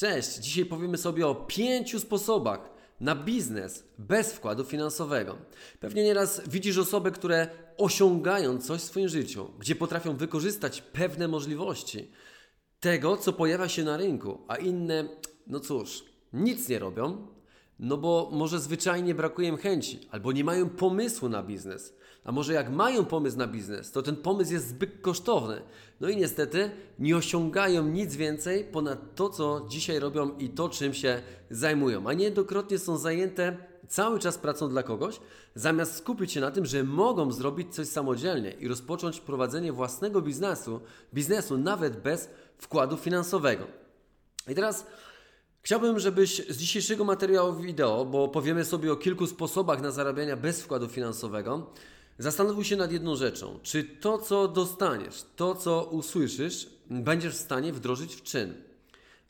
Cześć, dzisiaj powiemy sobie o pięciu sposobach na biznes bez wkładu finansowego. Pewnie nieraz widzisz osoby, które osiągają coś w swoim życiu, gdzie potrafią wykorzystać pewne możliwości tego, co pojawia się na rynku, a inne, no cóż, nic nie robią, no bo może zwyczajnie brakuje im chęci, albo nie mają pomysłu na biznes. A może jak mają pomysł na biznes, to ten pomysł jest zbyt kosztowny. No i niestety nie osiągają nic więcej ponad to, co dzisiaj robią i to, czym się zajmują. A niejednokrotnie są zajęte cały czas pracą dla kogoś, zamiast skupić się na tym, że mogą zrobić coś samodzielnie i rozpocząć prowadzenie własnego biznesu, biznesu nawet bez wkładu finansowego. I teraz Chciałbym, żebyś z dzisiejszego materiału wideo, bo powiemy sobie o kilku sposobach na zarabiania bez wkładu finansowego, zastanowił się nad jedną rzeczą. Czy to, co dostaniesz, to, co usłyszysz, będziesz w stanie wdrożyć w czyn?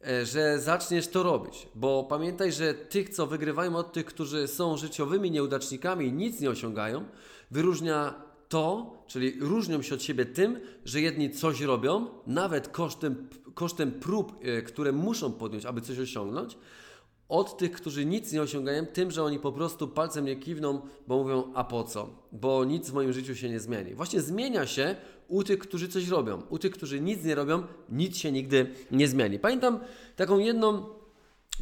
E, że zaczniesz to robić, bo pamiętaj, że tych, co wygrywają od tych, którzy są życiowymi nieudacznikami i nic nie osiągają, wyróżnia to, czyli różnią się od siebie tym, że jedni coś robią, nawet kosztem, kosztem prób, e, które muszą podjąć, aby coś osiągnąć, od tych, którzy nic nie osiągają, tym, że oni po prostu palcem nie kiwną, bo mówią, a po co? Bo nic w moim życiu się nie zmieni. Właśnie zmienia się u tych, którzy coś robią. U tych, którzy nic nie robią, nic się nigdy nie zmieni. Pamiętam taką jedną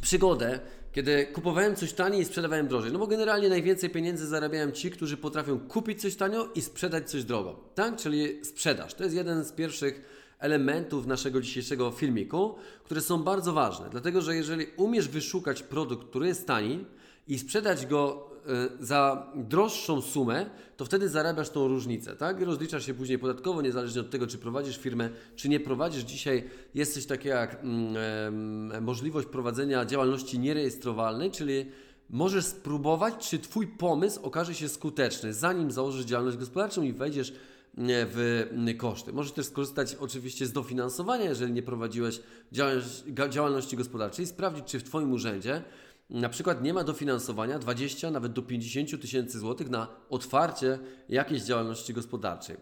przygodę, kiedy kupowałem coś taniej i sprzedawałem drożej. No bo generalnie najwięcej pieniędzy zarabiają ci, którzy potrafią kupić coś tanio i sprzedać coś drogo. Tak? Czyli sprzedaż. To jest jeden z pierwszych elementów naszego dzisiejszego filmiku, które są bardzo ważne. Dlatego, że jeżeli umiesz wyszukać produkt, który jest tani i sprzedać go e, za droższą sumę, to wtedy zarabiasz tą różnicę, tak? I rozliczasz się później podatkowo, niezależnie od tego, czy prowadzisz firmę, czy nie prowadzisz. Dzisiaj jest coś takiego jak mm, możliwość prowadzenia działalności nierejestrowalnej, czyli możesz spróbować, czy Twój pomysł okaże się skuteczny, zanim założysz działalność gospodarczą i wejdziesz w koszty. Możesz też skorzystać oczywiście z dofinansowania, jeżeli nie prowadziłeś działalności gospodarczej, sprawdzić, czy w Twoim urzędzie na przykład nie ma dofinansowania 20, nawet do 50 tysięcy złotych na otwarcie jakiejś działalności gospodarczej.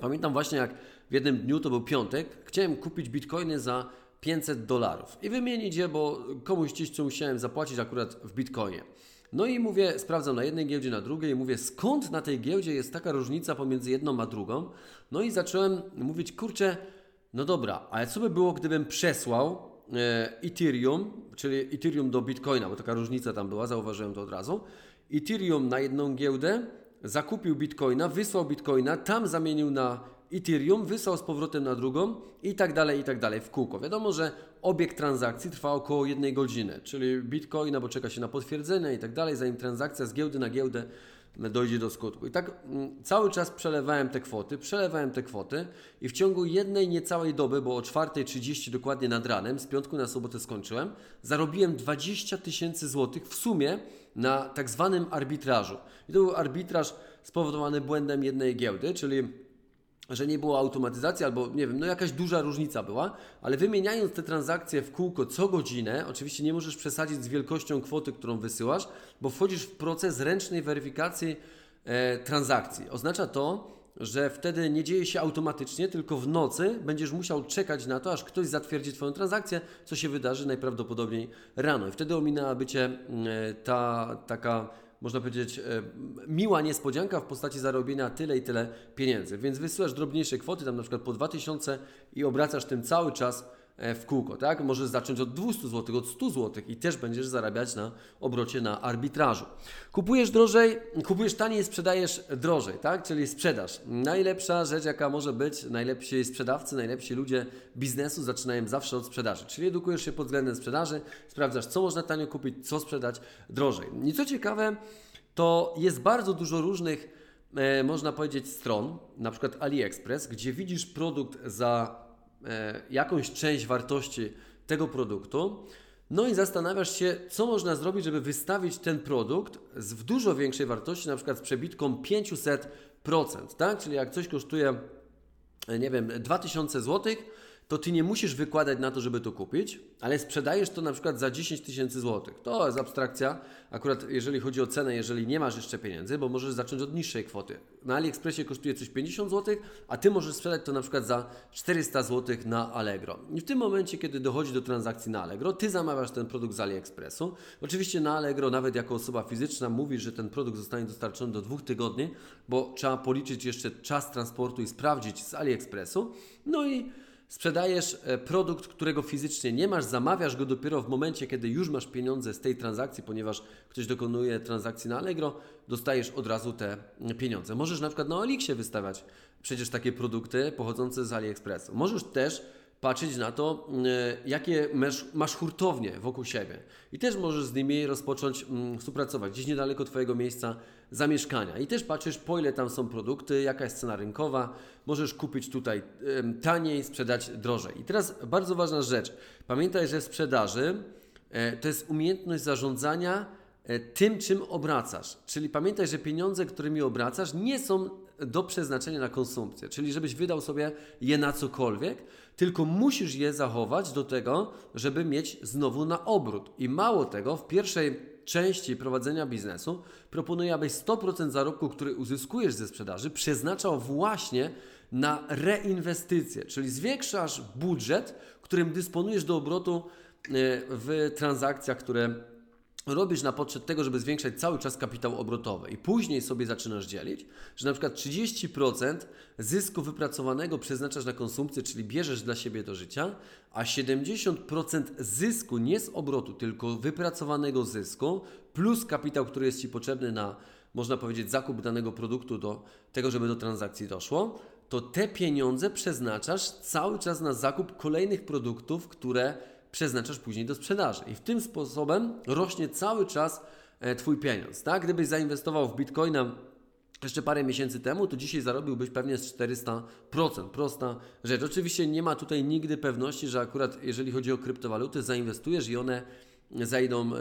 Pamiętam właśnie, jak w jednym dniu, to był piątek, chciałem kupić bitcoiny za 500 dolarów i wymienić je, bo komuś co musiałem zapłacić akurat w bitcoinie. No i mówię, sprawdzam na jednej giełdzie, na drugiej, mówię, skąd na tej giełdzie jest taka różnica pomiędzy jedną a drugą. No i zacząłem mówić, kurczę, no dobra, ale co by było, gdybym przesłał e, Ethereum, czyli Ethereum do Bitcoina, bo taka różnica tam była, zauważyłem to od razu. Ethereum na jedną giełdę, zakupił Bitcoina, wysłał Bitcoina, tam zamienił na Ethereum, wysłał z powrotem na drugą i tak dalej, i tak dalej w kółko. Wiadomo, że obieg transakcji trwa około jednej godziny, czyli Bitcoin, bo czeka się na potwierdzenie i tak dalej, zanim transakcja z giełdy na giełdę dojdzie do skutku. I tak mm, cały czas przelewałem te kwoty, przelewałem te kwoty i w ciągu jednej niecałej doby, bo o 4.30 dokładnie nad ranem, z piątku na sobotę skończyłem, zarobiłem 20 tysięcy złotych w sumie na tak zwanym arbitrażu. I to był arbitraż spowodowany błędem jednej giełdy, czyli że nie było automatyzacji albo nie wiem, no jakaś duża różnica była, ale wymieniając te transakcje w kółko co godzinę, oczywiście nie możesz przesadzić z wielkością kwoty, którą wysyłasz, bo wchodzisz w proces ręcznej weryfikacji e, transakcji. Oznacza to, że wtedy nie dzieje się automatycznie, tylko w nocy będziesz musiał czekać na to, aż ktoś zatwierdzi Twoją transakcję, co się wydarzy najprawdopodobniej rano. I wtedy ominęłaby Cię e, ta taka można powiedzieć, e, miła niespodzianka w postaci zarobienia tyle i tyle pieniędzy. Więc wysyłasz drobniejsze kwoty, tam na przykład po 2000 i obracasz tym cały czas w kółko, tak? Możesz zacząć od 200 zł, od 100 zł i też będziesz zarabiać na obrocie na arbitrażu. Kupujesz drożej, kupujesz taniej, sprzedajesz drożej, tak? Czyli sprzedaż. Najlepsza rzecz, jaka może być, najlepsi sprzedawcy, najlepsi ludzie biznesu zaczynają zawsze od sprzedaży. Czyli edukujesz się pod względem sprzedaży, sprawdzasz, co można tanio kupić, co sprzedać drożej. I co ciekawe, to jest bardzo dużo różnych, e, można powiedzieć, stron, na przykład AliExpress, gdzie widzisz produkt za e, jakąś część wartości tego produktu. No i zastanawiasz się, co można zrobić, żeby wystawić ten produkt z w dużo większej wartości, na przykład z przebitką 500%, tak? Czyli jak coś kosztuje, e, nie wiem, 2000 zł, to ty nie musisz wykładać na to, żeby to kupić, ale sprzedajesz to na przykład za 10 tysięcy złotych. To jest abstrakcja, akurat jeżeli chodzi o cenę, jeżeli nie masz jeszcze pieniędzy, bo możesz zacząć od niższej kwoty. Na AliExpressie kosztuje coś 50 zł, a ty możesz sprzedać to na przykład za 400 zł na Allegro. I w tym momencie, kiedy dochodzi do transakcji na Allegro, ty zamawiasz ten produkt z AliExpressu. Oczywiście na Allegro, nawet jako osoba fizyczna, mówisz, że ten produkt zostanie dostarczony do dwóch tygodni, bo trzeba policzyć jeszcze czas transportu i sprawdzić z AliExpressu. No i sprzedajesz e, produkt, którego fizycznie nie masz, zamawiasz go dopiero w momencie, kiedy już masz pieniądze z tej transakcji, ponieważ ktoś dokonuje transakcji na Allegro, dostajesz od razu te pieniądze. Możesz na przykład na Elixie wystawiać przecież takie produkty pochodzące z AliExpressu. Możesz też patrzeć na to, e, jakie masz, masz hurtownie wokół siebie. I też możesz z nimi rozpocząć mm, współpracować gdzieś niedaleko Twojego miejsca zamieszkania. I też patrzysz, po ile tam są produkty, jaka jest cena rynkowa. Możesz kupić tutaj taniej, sprzedać drożej. I teraz bardzo ważna rzecz. Pamiętaj, że w sprzedaży e, to jest umiejętność zarządzania e, tym, czym obracasz. Czyli pamiętaj, że pieniądze, którymi obracasz, nie są do przeznaczenia na konsumpcję, czyli żebyś wydał sobie je na cokolwiek, tylko musisz je zachować do tego, żeby mieć znowu na obrót. I mało tego, w pierwszej części prowadzenia biznesu proponuję, abyś 100% zarobku, który uzyskujesz ze sprzedaży, przeznaczał właśnie na reinwestycje, czyli zwiększasz budżet, którym dysponujesz do obrotu e, w transakcjach, które robisz na potrzeb tego, żeby zwiększać cały czas kapitał obrotowy i później sobie zaczynasz dzielić, że na przykład 30% zysku wypracowanego przeznaczasz na konsumpcję, czyli bierzesz dla siebie do życia, a 70% zysku nie z obrotu, tylko wypracowanego zysku plus kapitał, który jest Ci potrzebny na, można powiedzieć, zakup danego produktu do tego, żeby do transakcji doszło, to te pieniądze przeznaczasz cały czas na zakup kolejnych produktów, które przeznaczasz później do sprzedaży. I w tym sposobem rośnie cały czas e, Twój pieniądz. Tak? Gdybyś zainwestował w Bitcoina jeszcze parę miesięcy temu, to dzisiaj zarobiłbyś pewnie z 400%. Prosta rzecz. Oczywiście nie ma tutaj nigdy pewności, że akurat jeżeli chodzi o kryptowaluty, zainwestujesz i one zajdą, e,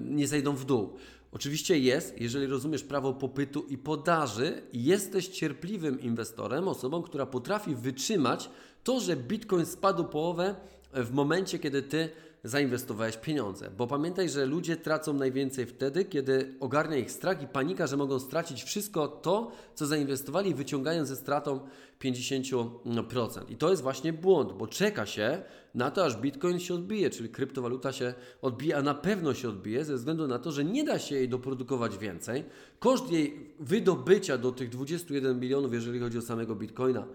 nie zajdą w dół. Oczywiście jest, jeżeli rozumiesz prawo popytu i podaży, jesteś cierpliwym inwestorem, osobą, która potrafi wytrzymać to, że Bitcoin spadł połowę w momencie, kiedy ty zainwestowałeś pieniądze. Bo pamiętaj, że ludzie tracą najwięcej wtedy, kiedy ogarnia ich strach i panika, że mogą stracić wszystko to, co zainwestowali, wyciągając ze stratą 50%. I to jest właśnie błąd, bo czeka się na to, aż bitcoin się odbije, czyli kryptowaluta się odbije, a na pewno się odbije ze względu na to, że nie da się jej doprodukować więcej. Koszt jej wydobycia do tych 21 milionów, jeżeli chodzi o samego bitcoina,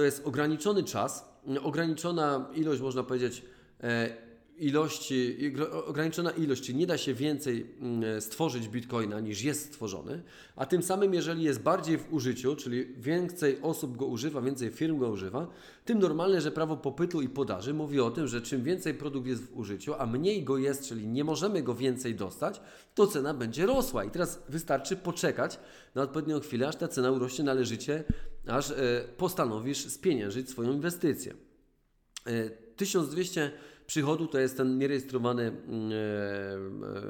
to jest ograniczony czas, ograniczona ilość, można powiedzieć, e, ilości, ograniczona ilość, czyli nie da się więcej mm, stworzyć bitcoina niż jest stworzony, a tym samym, jeżeli jest bardziej w użyciu, czyli więcej osób go używa, więcej firm go używa, tym normalne, że prawo popytu i podaży mówi o tym, że czym więcej produkt jest w użyciu, a mniej go jest, czyli nie możemy go więcej dostać, to cena będzie rosła. I teraz wystarczy poczekać na odpowiednią chwilę, aż ta cena urośnie należycie, aż e, postanowisz spieniężyć swoją inwestycję. 1200 e, przychodu to jest ten nierejestrowany, mm,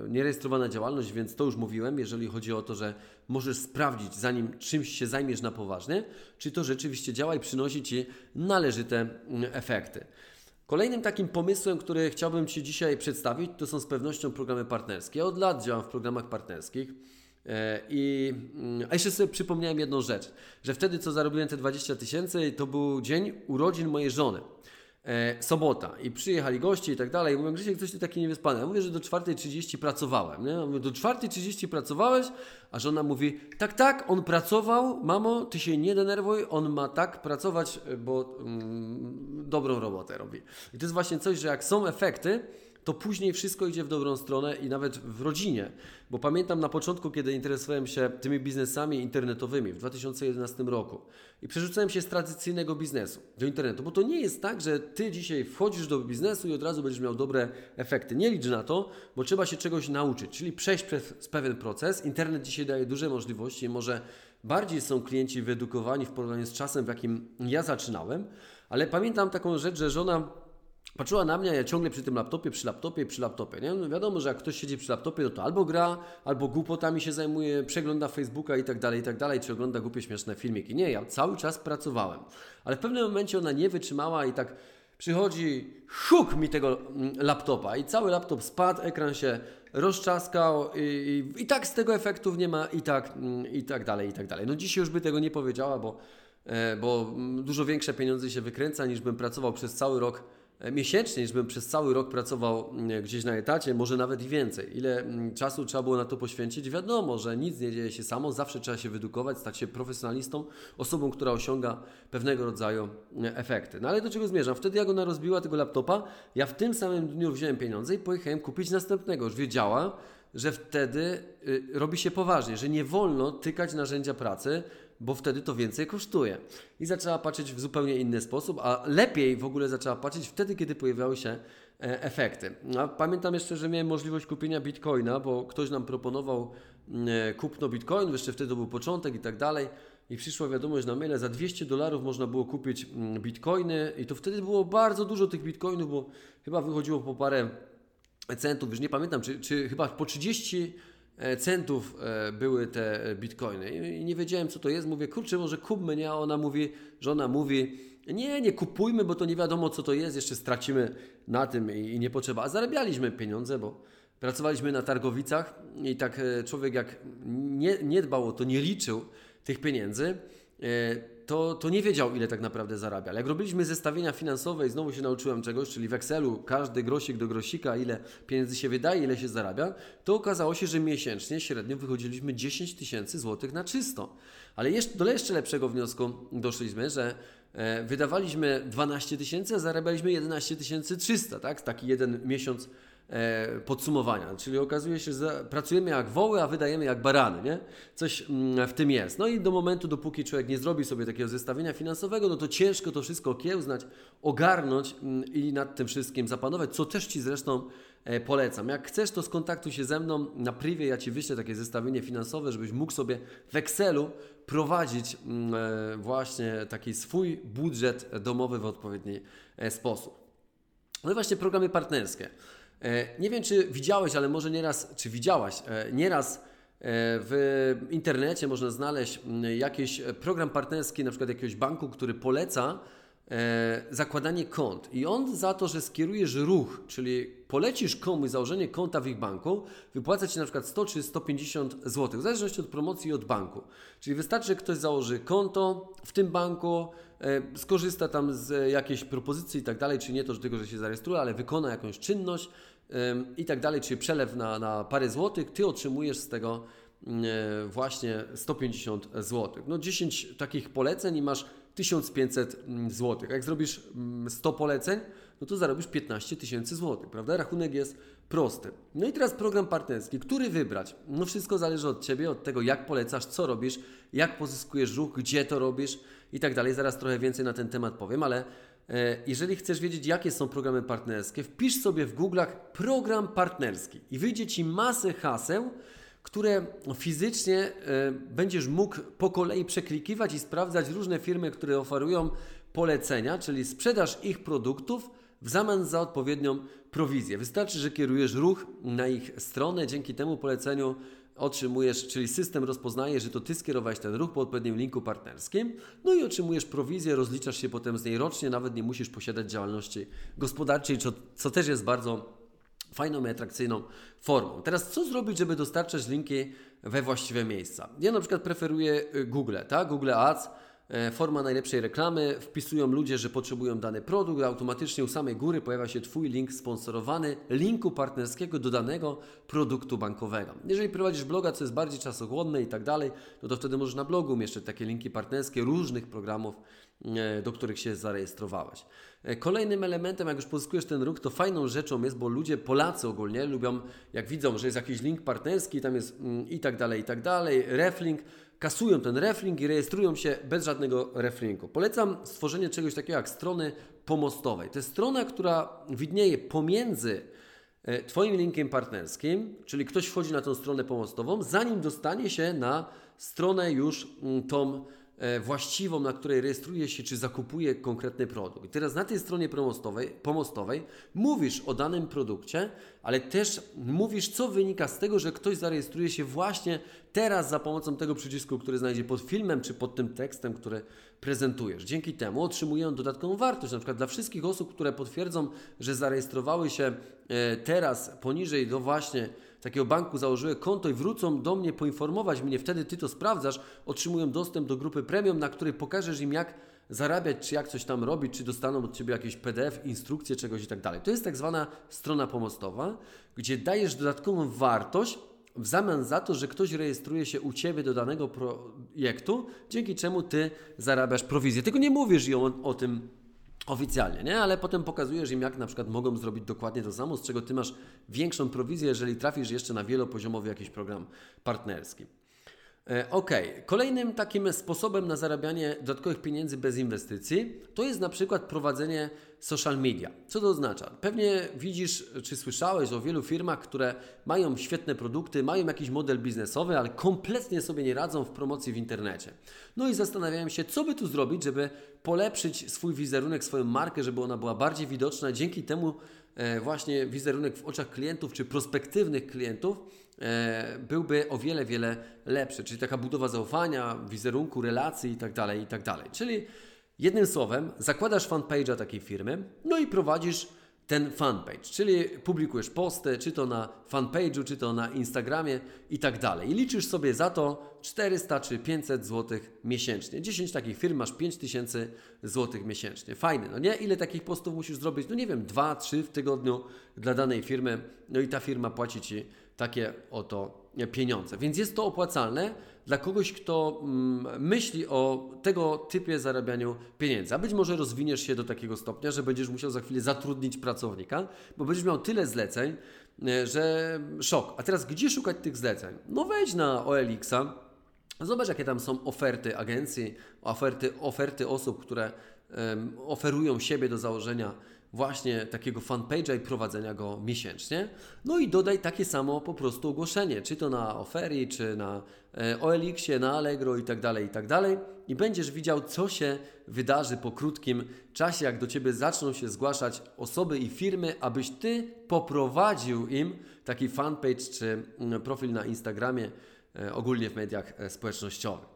e, nierejestrowana działalność, więc to już mówiłem, jeżeli chodzi o to, że możesz sprawdzić, zanim czymś się zajmiesz na poważnie, czy to rzeczywiście działa i przynosi Ci należyte mm, efekty. Kolejnym takim pomysłem, który chciałbym Ci dzisiaj przedstawić, to są z pewnością programy partnerskie. Od lat działam w programach partnerskich. E, I, mm, a jeszcze sobie przypomniałem jedną rzecz, że wtedy co zarobiłem te 20 tysięcy, to był dzień urodzin mojej żony e, sobota i przyjechali goście i tak dalej. Mówię, Grzesiek, coś ty taki niewyspany. Ja mówię, że do 4.30 pracowałem. Nie? mówię, do 4.30 pracowałeś? A żona mówi, tak, tak, on pracował, mamo, ty się nie denerwuj, on ma tak pracować, bo mm, dobrą robotę robi. I to jest właśnie coś, że jak są efekty, to później wszystko idzie w dobrą stronę i nawet w rodzinie. Bo pamiętam na początku, kiedy interesowałem się tymi biznesami internetowymi w 2011 roku i przerzucałem się z tradycyjnego biznesu do internetu, bo to nie jest tak, że ty dzisiaj wchodzisz do biznesu i od razu będziesz miał dobre efekty. Nie licz na to, bo trzeba się czegoś nauczyć, czyli przejść przez pewien proces. Internet dzisiaj daje duże możliwości, może bardziej są klienci wyedukowani w porównaniu z czasem, w jakim ja zaczynałem, ale pamiętam taką rzecz, że żona Patrzyła na mnie, ja ciągle przy tym laptopie, przy laptopie, przy laptopie. Nie? No wiadomo, że jak ktoś siedzi przy laptopie, no to albo gra, albo głupotami się zajmuje, przegląda Facebooka i tak dalej, i tak dalej, czy ogląda głupie, śmieszne filmiki. Nie, ja cały czas pracowałem. Ale w pewnym momencie ona nie wytrzymała i tak Przychodzi, huk mi tego mm, laptopa i cały laptop spadł, ekran się rozczaskał i, i, i tak z tego efektów nie ma i tak, mm, i tak dalej, i tak dalej. No dzisiaj już by tego nie powiedziała, bo, e, bo mm, dużo większe pieniądze się wykręca niż bym pracował przez cały rok miesięcznie, niż bym przez cały rok pracował mm, gdzieś na etacie, może nawet i więcej. Ile mm, czasu trzeba było na to poświęcić? Wiadomo, że nic nie dzieje się samo, zawsze trzeba się wyedukować, stać się profesjonalistą, osobą, która osiąga pewnego rodzaju mm, efekty. No ale do czego zmierzam? Wtedy jak ona rozbiła tego laptopa, ja w tym samym dniu wziąłem pieniądze i pojechałem kupić następnego. Już wiedziała, że wtedy y, robi się poważnie, że nie wolno tykać narzędzia pracy, bo wtedy to więcej kosztuje. I zaczęła patrzeć w zupełnie inny sposób, a lepiej w ogóle zaczęła patrzeć wtedy, kiedy pojawiały się e, efekty. A pamiętam jeszcze, że miałem możliwość kupienia bitcoina, bo ktoś nam proponował mm, e, kupno bitcoin, jeszcze wtedy to był początek i tak dalej. I przyszła wiadomość na maile, za 200 dolarów można było kupić mm, bitcoiny i to wtedy było bardzo dużo tych bitcoinów, bo chyba wychodziło po parę centów, już nie pamiętam, czy, czy chyba po 30 E, centów e, były te bitcoiny i nie wiedziałem co to jest. Mówię, kurczę, może kupmy, nie? A ona mówi, żona mówi, nie, nie kupujmy, bo to nie wiadomo co to jest, jeszcze stracimy na tym i nie potrzeba. A zarabialiśmy pieniądze, bo pracowaliśmy na targowicach i tak e, człowiek jak nie, nie dbał o to, nie liczył tych pieniędzy, to, to nie wiedział, ile tak naprawdę zarabia. Ale jak robiliśmy zestawienia finansowe i znowu się nauczyłem czegoś, czyli w Excelu każdy grosik do grosika, ile pieniędzy się wydaje, ile się zarabia, to okazało się, że miesięcznie średnio wychodziliśmy 10 tysięcy złotych na czysto. Ale jeszcze, do jeszcze lepszego wniosku doszliśmy, że e, wydawaliśmy 12 tysięcy, a zarabialiśmy 11 300, tak? Taki jeden miesiąc podsumowania. Czyli okazuje się, że pracujemy jak woły, a wydajemy jak barany, nie? Coś mm, w tym jest. No i do momentu, dopóki człowiek nie zrobi sobie takiego zestawienia finansowego, no to ciężko to wszystko okiełznać, ogarnąć mm, i nad tym wszystkim zapanować, co też Ci zresztą e, polecam. Jak chcesz, to skontaktuj się ze mną na privie, ja Ci wyślę takie zestawienie finansowe, żebyś mógł sobie w Excelu prowadzić mm, e, właśnie taki swój budżet domowy w odpowiedni sposób. No i właśnie programy partnerskie. E, nie wiem, czy widziałeś, ale może nieraz, czy widziałaś, e, nieraz e, w internecie można znaleźć jakiś program partnerski, na przykład jakiegoś banku, który poleca zakładanie kont. I on za to, że skierujesz ruch, czyli polecisz komuś założenie konta w ich banku, wypłaca Ci na przykład 100 czy 150 zł, w zależności od promocji i od banku. Czyli wystarczy, że ktoś założy konto w tym banku, skorzysta tam z jakiejś propozycji i tak dalej, czy nie to, że tylko, że się zarejestruje, ale wykona jakąś czynność, i tak dalej, czyli przelew na, na parę złotych, ty otrzymujesz z tego mm, e, właśnie 150 zł. No 10 takich poleceń i masz 1500 mm, zł. Jak zrobisz 100 mm, poleceń, no to zarobisz 15 tysięcy złotych, prawda? Rachunek jest prosty. No i teraz program partnerski. Który wybrać? No wszystko zależy od Ciebie, od tego jak polecasz, co robisz, jak pozyskujesz ruch, gdzie to robisz i tak dalej. Zaraz trochę więcej na ten temat powiem, ale jeżeli chcesz wiedzieć, jakie są programy partnerskie, wpisz sobie w Google'ach program partnerski i wyjdzie Ci masę haseł, które fizycznie e, będziesz mógł po kolei przeklikiwać i sprawdzać różne firmy, które oferują polecenia, czyli sprzedaż ich produktów w zamian za odpowiednią prowizję. Wystarczy, że kierujesz ruch na ich stronę, dzięki temu poleceniu otrzymujesz, czyli system rozpoznaje, że to Ty skierowałeś ten ruch po odpowiednim linku partnerskim, no i otrzymujesz prowizję, rozliczasz się potem z niej rocznie, nawet nie musisz posiadać działalności gospodarczej, co, co też jest bardzo fajną i atrakcyjną formą. Teraz co zrobić, żeby dostarczać linki we właściwe miejsca? Ja na przykład preferuję y, Google, tak? Google Ads, forma najlepszej reklamy, wpisują ludzie, że potrzebują dany produkt, automatycznie u samej góry pojawia się Twój link sponsorowany linku partnerskiego do danego produktu bankowego. Jeżeli prowadzisz bloga, co jest bardziej czasochłonne i tak dalej, no to wtedy możesz na blogu umieszczać takie linki partnerskie różnych programów, e, do których się zarejestrowałeś. E, kolejnym elementem, jak już pozyskujesz ten ruch, to fajną rzeczą jest, bo ludzie, Polacy ogólnie lubią, jak widzą, że jest jakiś link partnerski, tam jest mm, i tak dalej, i tak dalej, reflink, kasują ten reflink i rejestrują się bez żadnego reflinku. Polecam stworzenie czegoś takiego jak strony pomostowej. To jest strona, która widnieje pomiędzy e, Twoim linkiem partnerskim, czyli ktoś wchodzi na tą stronę pomostową, zanim dostanie się na stronę już mm, tą e, właściwą, na której rejestruje się czy zakupuje konkretny produkt. Teraz na tej stronie pomostowej, pomostowej mówisz o danym produkcie, ale też mówisz, co wynika z tego, że ktoś zarejestruje się właśnie teraz za pomocą tego przycisku, który znajdzie pod filmem czy pod tym tekstem, który prezentujesz. Dzięki temu otrzymują dodatkową wartość. Na przykład dla wszystkich osób, które potwierdzą, że zarejestrowały się e, teraz poniżej do właśnie takiego banku, założyły konto i wrócą do mnie poinformować mnie, wtedy Ty to sprawdzasz, otrzymują dostęp do grupy premium, na której pokażesz im jak zarabiać, czy jak coś tam robić, czy dostaną od Ciebie jakieś PDF, instrukcje czegoś i tak dalej. To jest tak zwana strona pomostowa, gdzie dajesz dodatkową wartość w zamian za to, że ktoś rejestruje się u Ciebie do danego projektu, dzięki czemu Ty zarabiasz prowizję. Tylko nie mówisz im o, o tym oficjalnie, nie? ale potem pokazujesz im, jak na przykład mogą zrobić dokładnie to samo, z czego Ty masz większą prowizję, jeżeli trafisz jeszcze na wielopoziomowy jakiś program partnerski. E, ok, kolejnym takim sposobem na zarabianie dodatkowych pieniędzy bez inwestycji to jest na przykład prowadzenie social media. Co to oznacza? Pewnie widzisz czy słyszałeś o wielu firmach, które mają świetne produkty, mają jakiś model biznesowy, ale kompletnie sobie nie radzą w promocji w internecie. No i zastanawiają się, co by tu zrobić, żeby polepszyć swój wizerunek, swoją markę, żeby ona była bardziej widoczna. Dzięki temu e, właśnie wizerunek w oczach klientów czy prospektywnych klientów byłby o wiele, wiele lepszy. Czyli taka budowa zaufania, wizerunku, relacji itd., tak itd. Tak Czyli jednym słowem, zakładasz fanpage'a takiej firmy, no i prowadzisz ten fanpage, czyli publikujesz posty, czy to na fanpage'u, czy to na Instagramie i tak. I liczysz sobie za to 400 czy 500 zł miesięcznie. 10 takich firm masz 5000 zł miesięcznie. Fajne, no nie? Ile takich postów musisz zrobić? No nie wiem, 2-3 w tygodniu dla danej firmy, no i ta firma płaci Ci takie oto pieniądze. Więc jest to opłacalne dla kogoś, kto mm, myśli o tego typie zarabianiu pieniędzy. A być może rozwiniesz się do takiego stopnia, że będziesz musiał za chwilę zatrudnić pracownika, bo będziesz miał tyle zleceń, e, że szok. A teraz gdzie szukać tych zleceń? No wejdź na OLX-a, zobacz jakie tam są oferty agencji, oferty, oferty osób, które um, oferują siebie do założenia właśnie takiego fanpage'a i prowadzenia go miesięcznie. No i dodaj takie samo po prostu ogłoszenie, czy to na Oferi, czy na e, OLX-ie, na Allegro i tak dalej, i tak dalej. I będziesz widział, co się wydarzy po krótkim czasie, jak do Ciebie zaczną się zgłaszać osoby i firmy, abyś Ty poprowadził im taki fanpage czy mm, profil na Instagramie, ogólnie w mediach e, społecznościowych.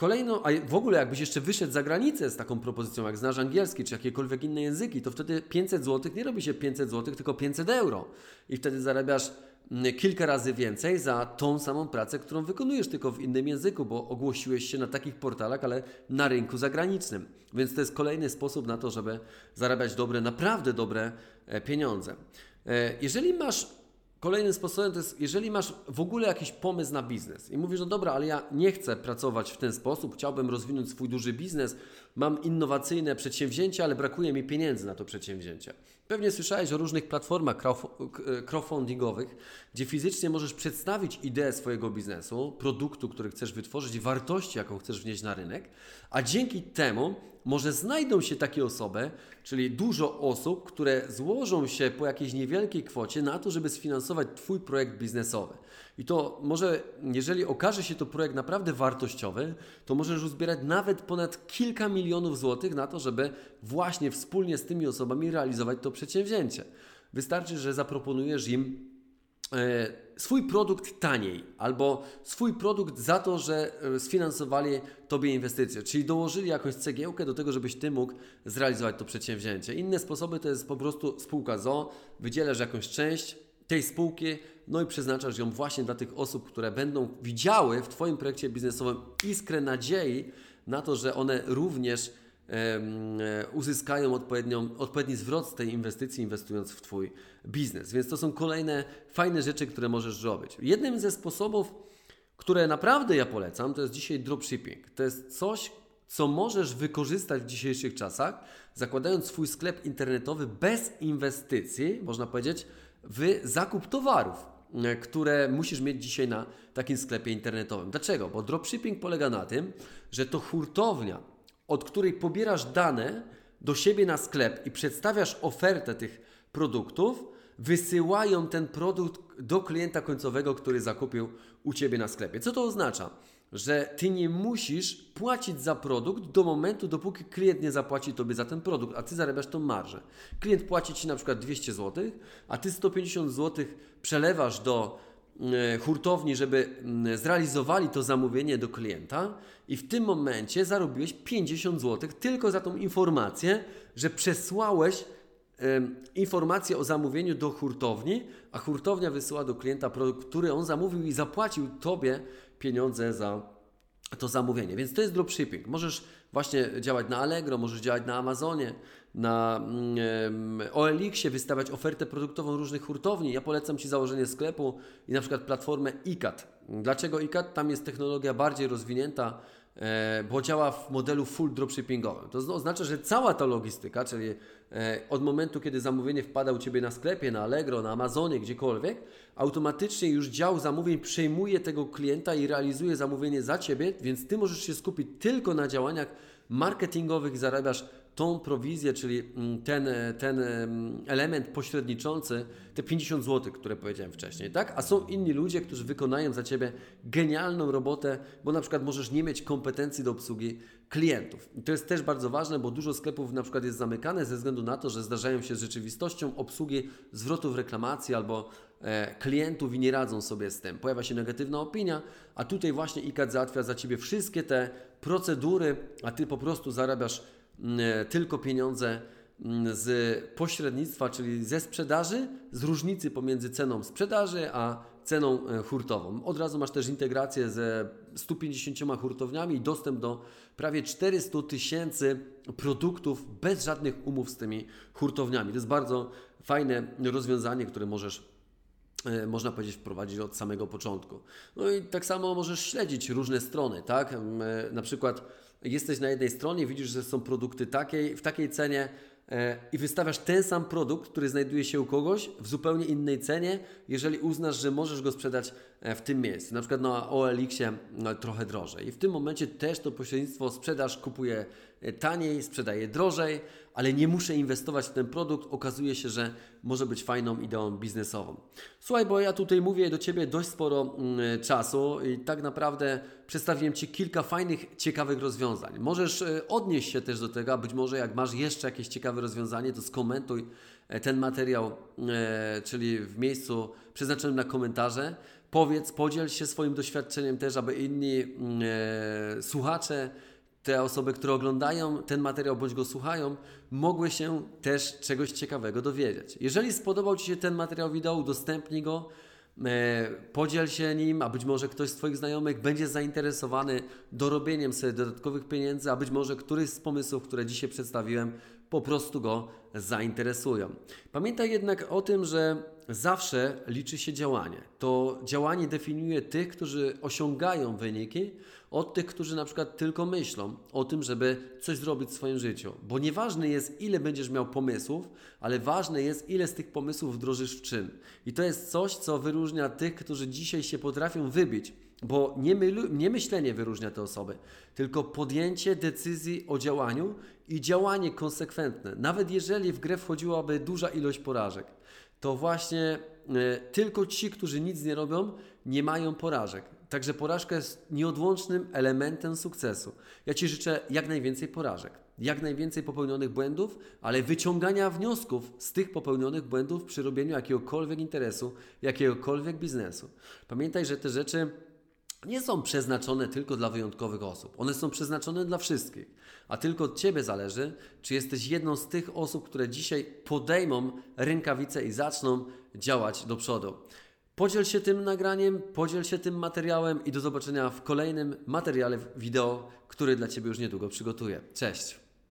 Kolejno, a w ogóle jakbyś jeszcze wyszedł za granicę z taką propozycją, jak znasz angielski czy jakiekolwiek inne języki, to wtedy 500 zł nie robi się 500 zł, tylko 500 euro. I wtedy zarabiasz mm, kilka razy więcej za tą samą pracę, którą wykonujesz, tylko w innym języku, bo ogłosiłeś się na takich portalach, ale na rynku zagranicznym. Więc to jest kolejny sposób na to, żeby zarabiać dobre, naprawdę dobre e, pieniądze. E, jeżeli masz Kolejnym sposobem to jest, jeżeli masz w ogóle jakiś pomysł na biznes i mówisz, no dobra, ale ja nie chcę pracować w ten sposób, chciałbym rozwinąć swój duży biznes, mam innowacyjne przedsięwzięcie, ale brakuje mi pieniędzy na to przedsięwzięcie. Pewnie słyszałeś o różnych platformach crowdfundingowych, gdzie fizycznie możesz przedstawić ideę swojego biznesu, produktu, który chcesz wytworzyć, wartości, jaką chcesz wnieść na rynek, a dzięki temu może znajdą się takie osoby, czyli dużo osób, które złożą się po jakiejś niewielkiej kwocie na to, żeby sfinansować Twój projekt biznesowy. I to może, jeżeli okaże się to projekt naprawdę wartościowy, to możesz uzbierać nawet ponad kilka milionów złotych na to, żeby właśnie wspólnie z tymi osobami realizować to przedsięwzięcie. Wystarczy, że zaproponujesz im e, swój produkt taniej albo swój produkt za to, że e, sfinansowali Tobie inwestycje, czyli dołożyli jakąś cegiełkę do tego, żebyś Ty mógł zrealizować to przedsięwzięcie. Inne sposoby to jest po prostu spółka ZO, wydzielasz jakąś część tej spółki, no i przeznaczasz ją właśnie dla tych osób, które będą widziały w Twoim projekcie biznesowym iskrę nadziei na to, że one również e, uzyskają odpowiednią, odpowiedni zwrot z tej inwestycji, inwestując w Twój biznes. Więc to są kolejne fajne rzeczy, które możesz robić. Jednym ze sposobów, które naprawdę ja polecam, to jest dzisiaj dropshipping. To jest coś, co możesz wykorzystać w dzisiejszych czasach, zakładając swój sklep internetowy bez inwestycji, można powiedzieć, w zakup towarów, e, które musisz mieć dzisiaj na takim sklepie internetowym. Dlaczego? Bo dropshipping polega na tym, że to hurtownia, od której pobierasz dane do siebie na sklep i przedstawiasz ofertę tych produktów, wysyłają ten produkt do klienta końcowego, który zakupił u Ciebie na sklepie. Co to oznacza? Że ty nie musisz płacić za produkt do momentu, dopóki klient nie zapłaci tobie za ten produkt, a ty zarabiasz tą marżę. Klient płaci ci na przykład 200 zł, a ty 150 zł przelewasz do e, hurtowni, żeby zrealizowali to zamówienie do klienta i w tym momencie zarobiłeś 50 zł tylko za tą informację, że przesłałeś informację o zamówieniu do hurtowni, a hurtownia wysyła do klienta produkt, który on zamówił i zapłacił tobie pieniądze za to zamówienie. Więc to jest dropshipping. Możesz właśnie działać na Allegro, możesz działać na Amazonie, na mm, OLX-ie, wystawiać ofertę produktową różnych hurtowni. Ja polecam Ci założenie sklepu i na przykład platformę ICAT. Dlaczego ICAT? Tam jest technologia bardziej rozwinięta, bo działa w modelu full dropshippingowym. To zna- oznacza, że cała ta logistyka, czyli e, od momentu, kiedy zamówienie wpada u Ciebie na sklepie, na Allegro, na Amazonie, gdziekolwiek, automatycznie już dział zamówień przejmuje tego klienta i realizuje zamówienie za Ciebie, więc Ty możesz się skupić tylko na działaniach marketingowych i zarabiasz tą prowizję, czyli mm, ten, e, ten em, element pośredniczący, te 50 zł, które powiedziałem wcześniej, tak? A są inni ludzie, którzy wykonają za Ciebie genialną robotę, bo na przykład możesz nie mieć kompetencji do obsługi klientów. I to jest też bardzo ważne, bo dużo sklepów na przykład jest zamykane ze względu na to, że zdarzają się z rzeczywistością obsługi zwrotów reklamacji albo e, klientów i nie radzą sobie z tym. Pojawia się negatywna opinia, a tutaj właśnie ICAT załatwia za Ciebie wszystkie te procedury, a Ty po prostu zarabiasz mm, e, tylko pieniądze z pośrednictwa, czyli ze sprzedaży, z różnicy pomiędzy ceną sprzedaży a ceną e, hurtową. Od razu masz też integrację ze 150 hurtowniami i dostęp do prawie 400 tysięcy produktów bez żadnych umów z tymi hurtowniami. To jest bardzo fajne rozwiązanie, które możesz e, można powiedzieć, wprowadzić od samego początku. No i tak samo możesz śledzić różne strony, tak? E, Na przykład jesteś na jednej stronie, widzisz, że są produkty takiej, w takiej cenie e, i wystawiasz ten sam produkt, który znajduje się u kogoś w zupełnie innej cenie, jeżeli uznasz, że możesz go sprzedać e, w tym miejscu. Na przykład na OLX-ie no, trochę drożej. I w tym momencie też to pośrednictwo sprzedaż kupuje e, taniej, sprzedaje drożej, ale nie muszę inwestować w ten produkt. Okazuje się, że może być fajną ideą biznesową. Słuchaj, bo ja tutaj mówię do Ciebie dość sporo mm, czasu i tak naprawdę przedstawiłem Ci kilka fajnych, ciekawych rozwiązań. Możesz e, odnieść się też do tego, być może jak masz jeszcze jakieś ciekawe rozwiązanie, to skomentuj e, ten materiał, e, czyli w miejscu przeznaczonym na komentarze. Powiedz, podziel się swoim doświadczeniem też, aby inni mm, słuchacze te osoby, które oglądają ten materiał bądź go słuchają, mogły się też czegoś ciekawego dowiedzieć. Jeżeli spodobał Ci się ten materiał wideo, udostępnij go, e, podziel się nim, a być może ktoś z Twoich znajomych będzie zainteresowany dorobieniem sobie dodatkowych pieniędzy, a być może któryś z pomysłów, które dzisiaj przedstawiłem, po prostu go zainteresują. Pamiętaj jednak o tym, że zawsze liczy się działanie. To działanie definiuje tych, którzy osiągają wyniki, od tych, którzy na przykład tylko myślą o tym, żeby coś zrobić w swoim życiu. Bo nieważne jest, ile będziesz miał pomysłów, ale ważne jest, ile z tych pomysłów wdrożysz w czyn. I to jest coś, co wyróżnia tych, którzy dzisiaj się potrafią wybić. Bo nie, nie myślenie wyróżnia te osoby, tylko podjęcie decyzji o działaniu i działanie konsekwentne. Nawet jeżeli w grę wchodziłaby duża ilość porażek, to właśnie e, tylko ci, którzy nic nie robią, nie mają porażek. Także porażka jest nieodłącznym elementem sukcesu. Ja Ci życzę jak najwięcej porażek, jak najwięcej popełnionych błędów, ale wyciągania wniosków z tych popełnionych błędów przy robieniu jakiegokolwiek interesu, jakiegokolwiek biznesu. Pamiętaj, że te rzeczy nie są przeznaczone tylko dla wyjątkowych osób. One są przeznaczone dla wszystkich. A tylko od Ciebie zależy, czy jesteś jedną z tych osób, które dzisiaj podejmą rękawice i zaczną działać do przodu. Podziel się tym nagraniem, podziel się tym materiałem i do zobaczenia w kolejnym materiale wideo, który dla Ciebie już niedługo przygotuję. Cześć!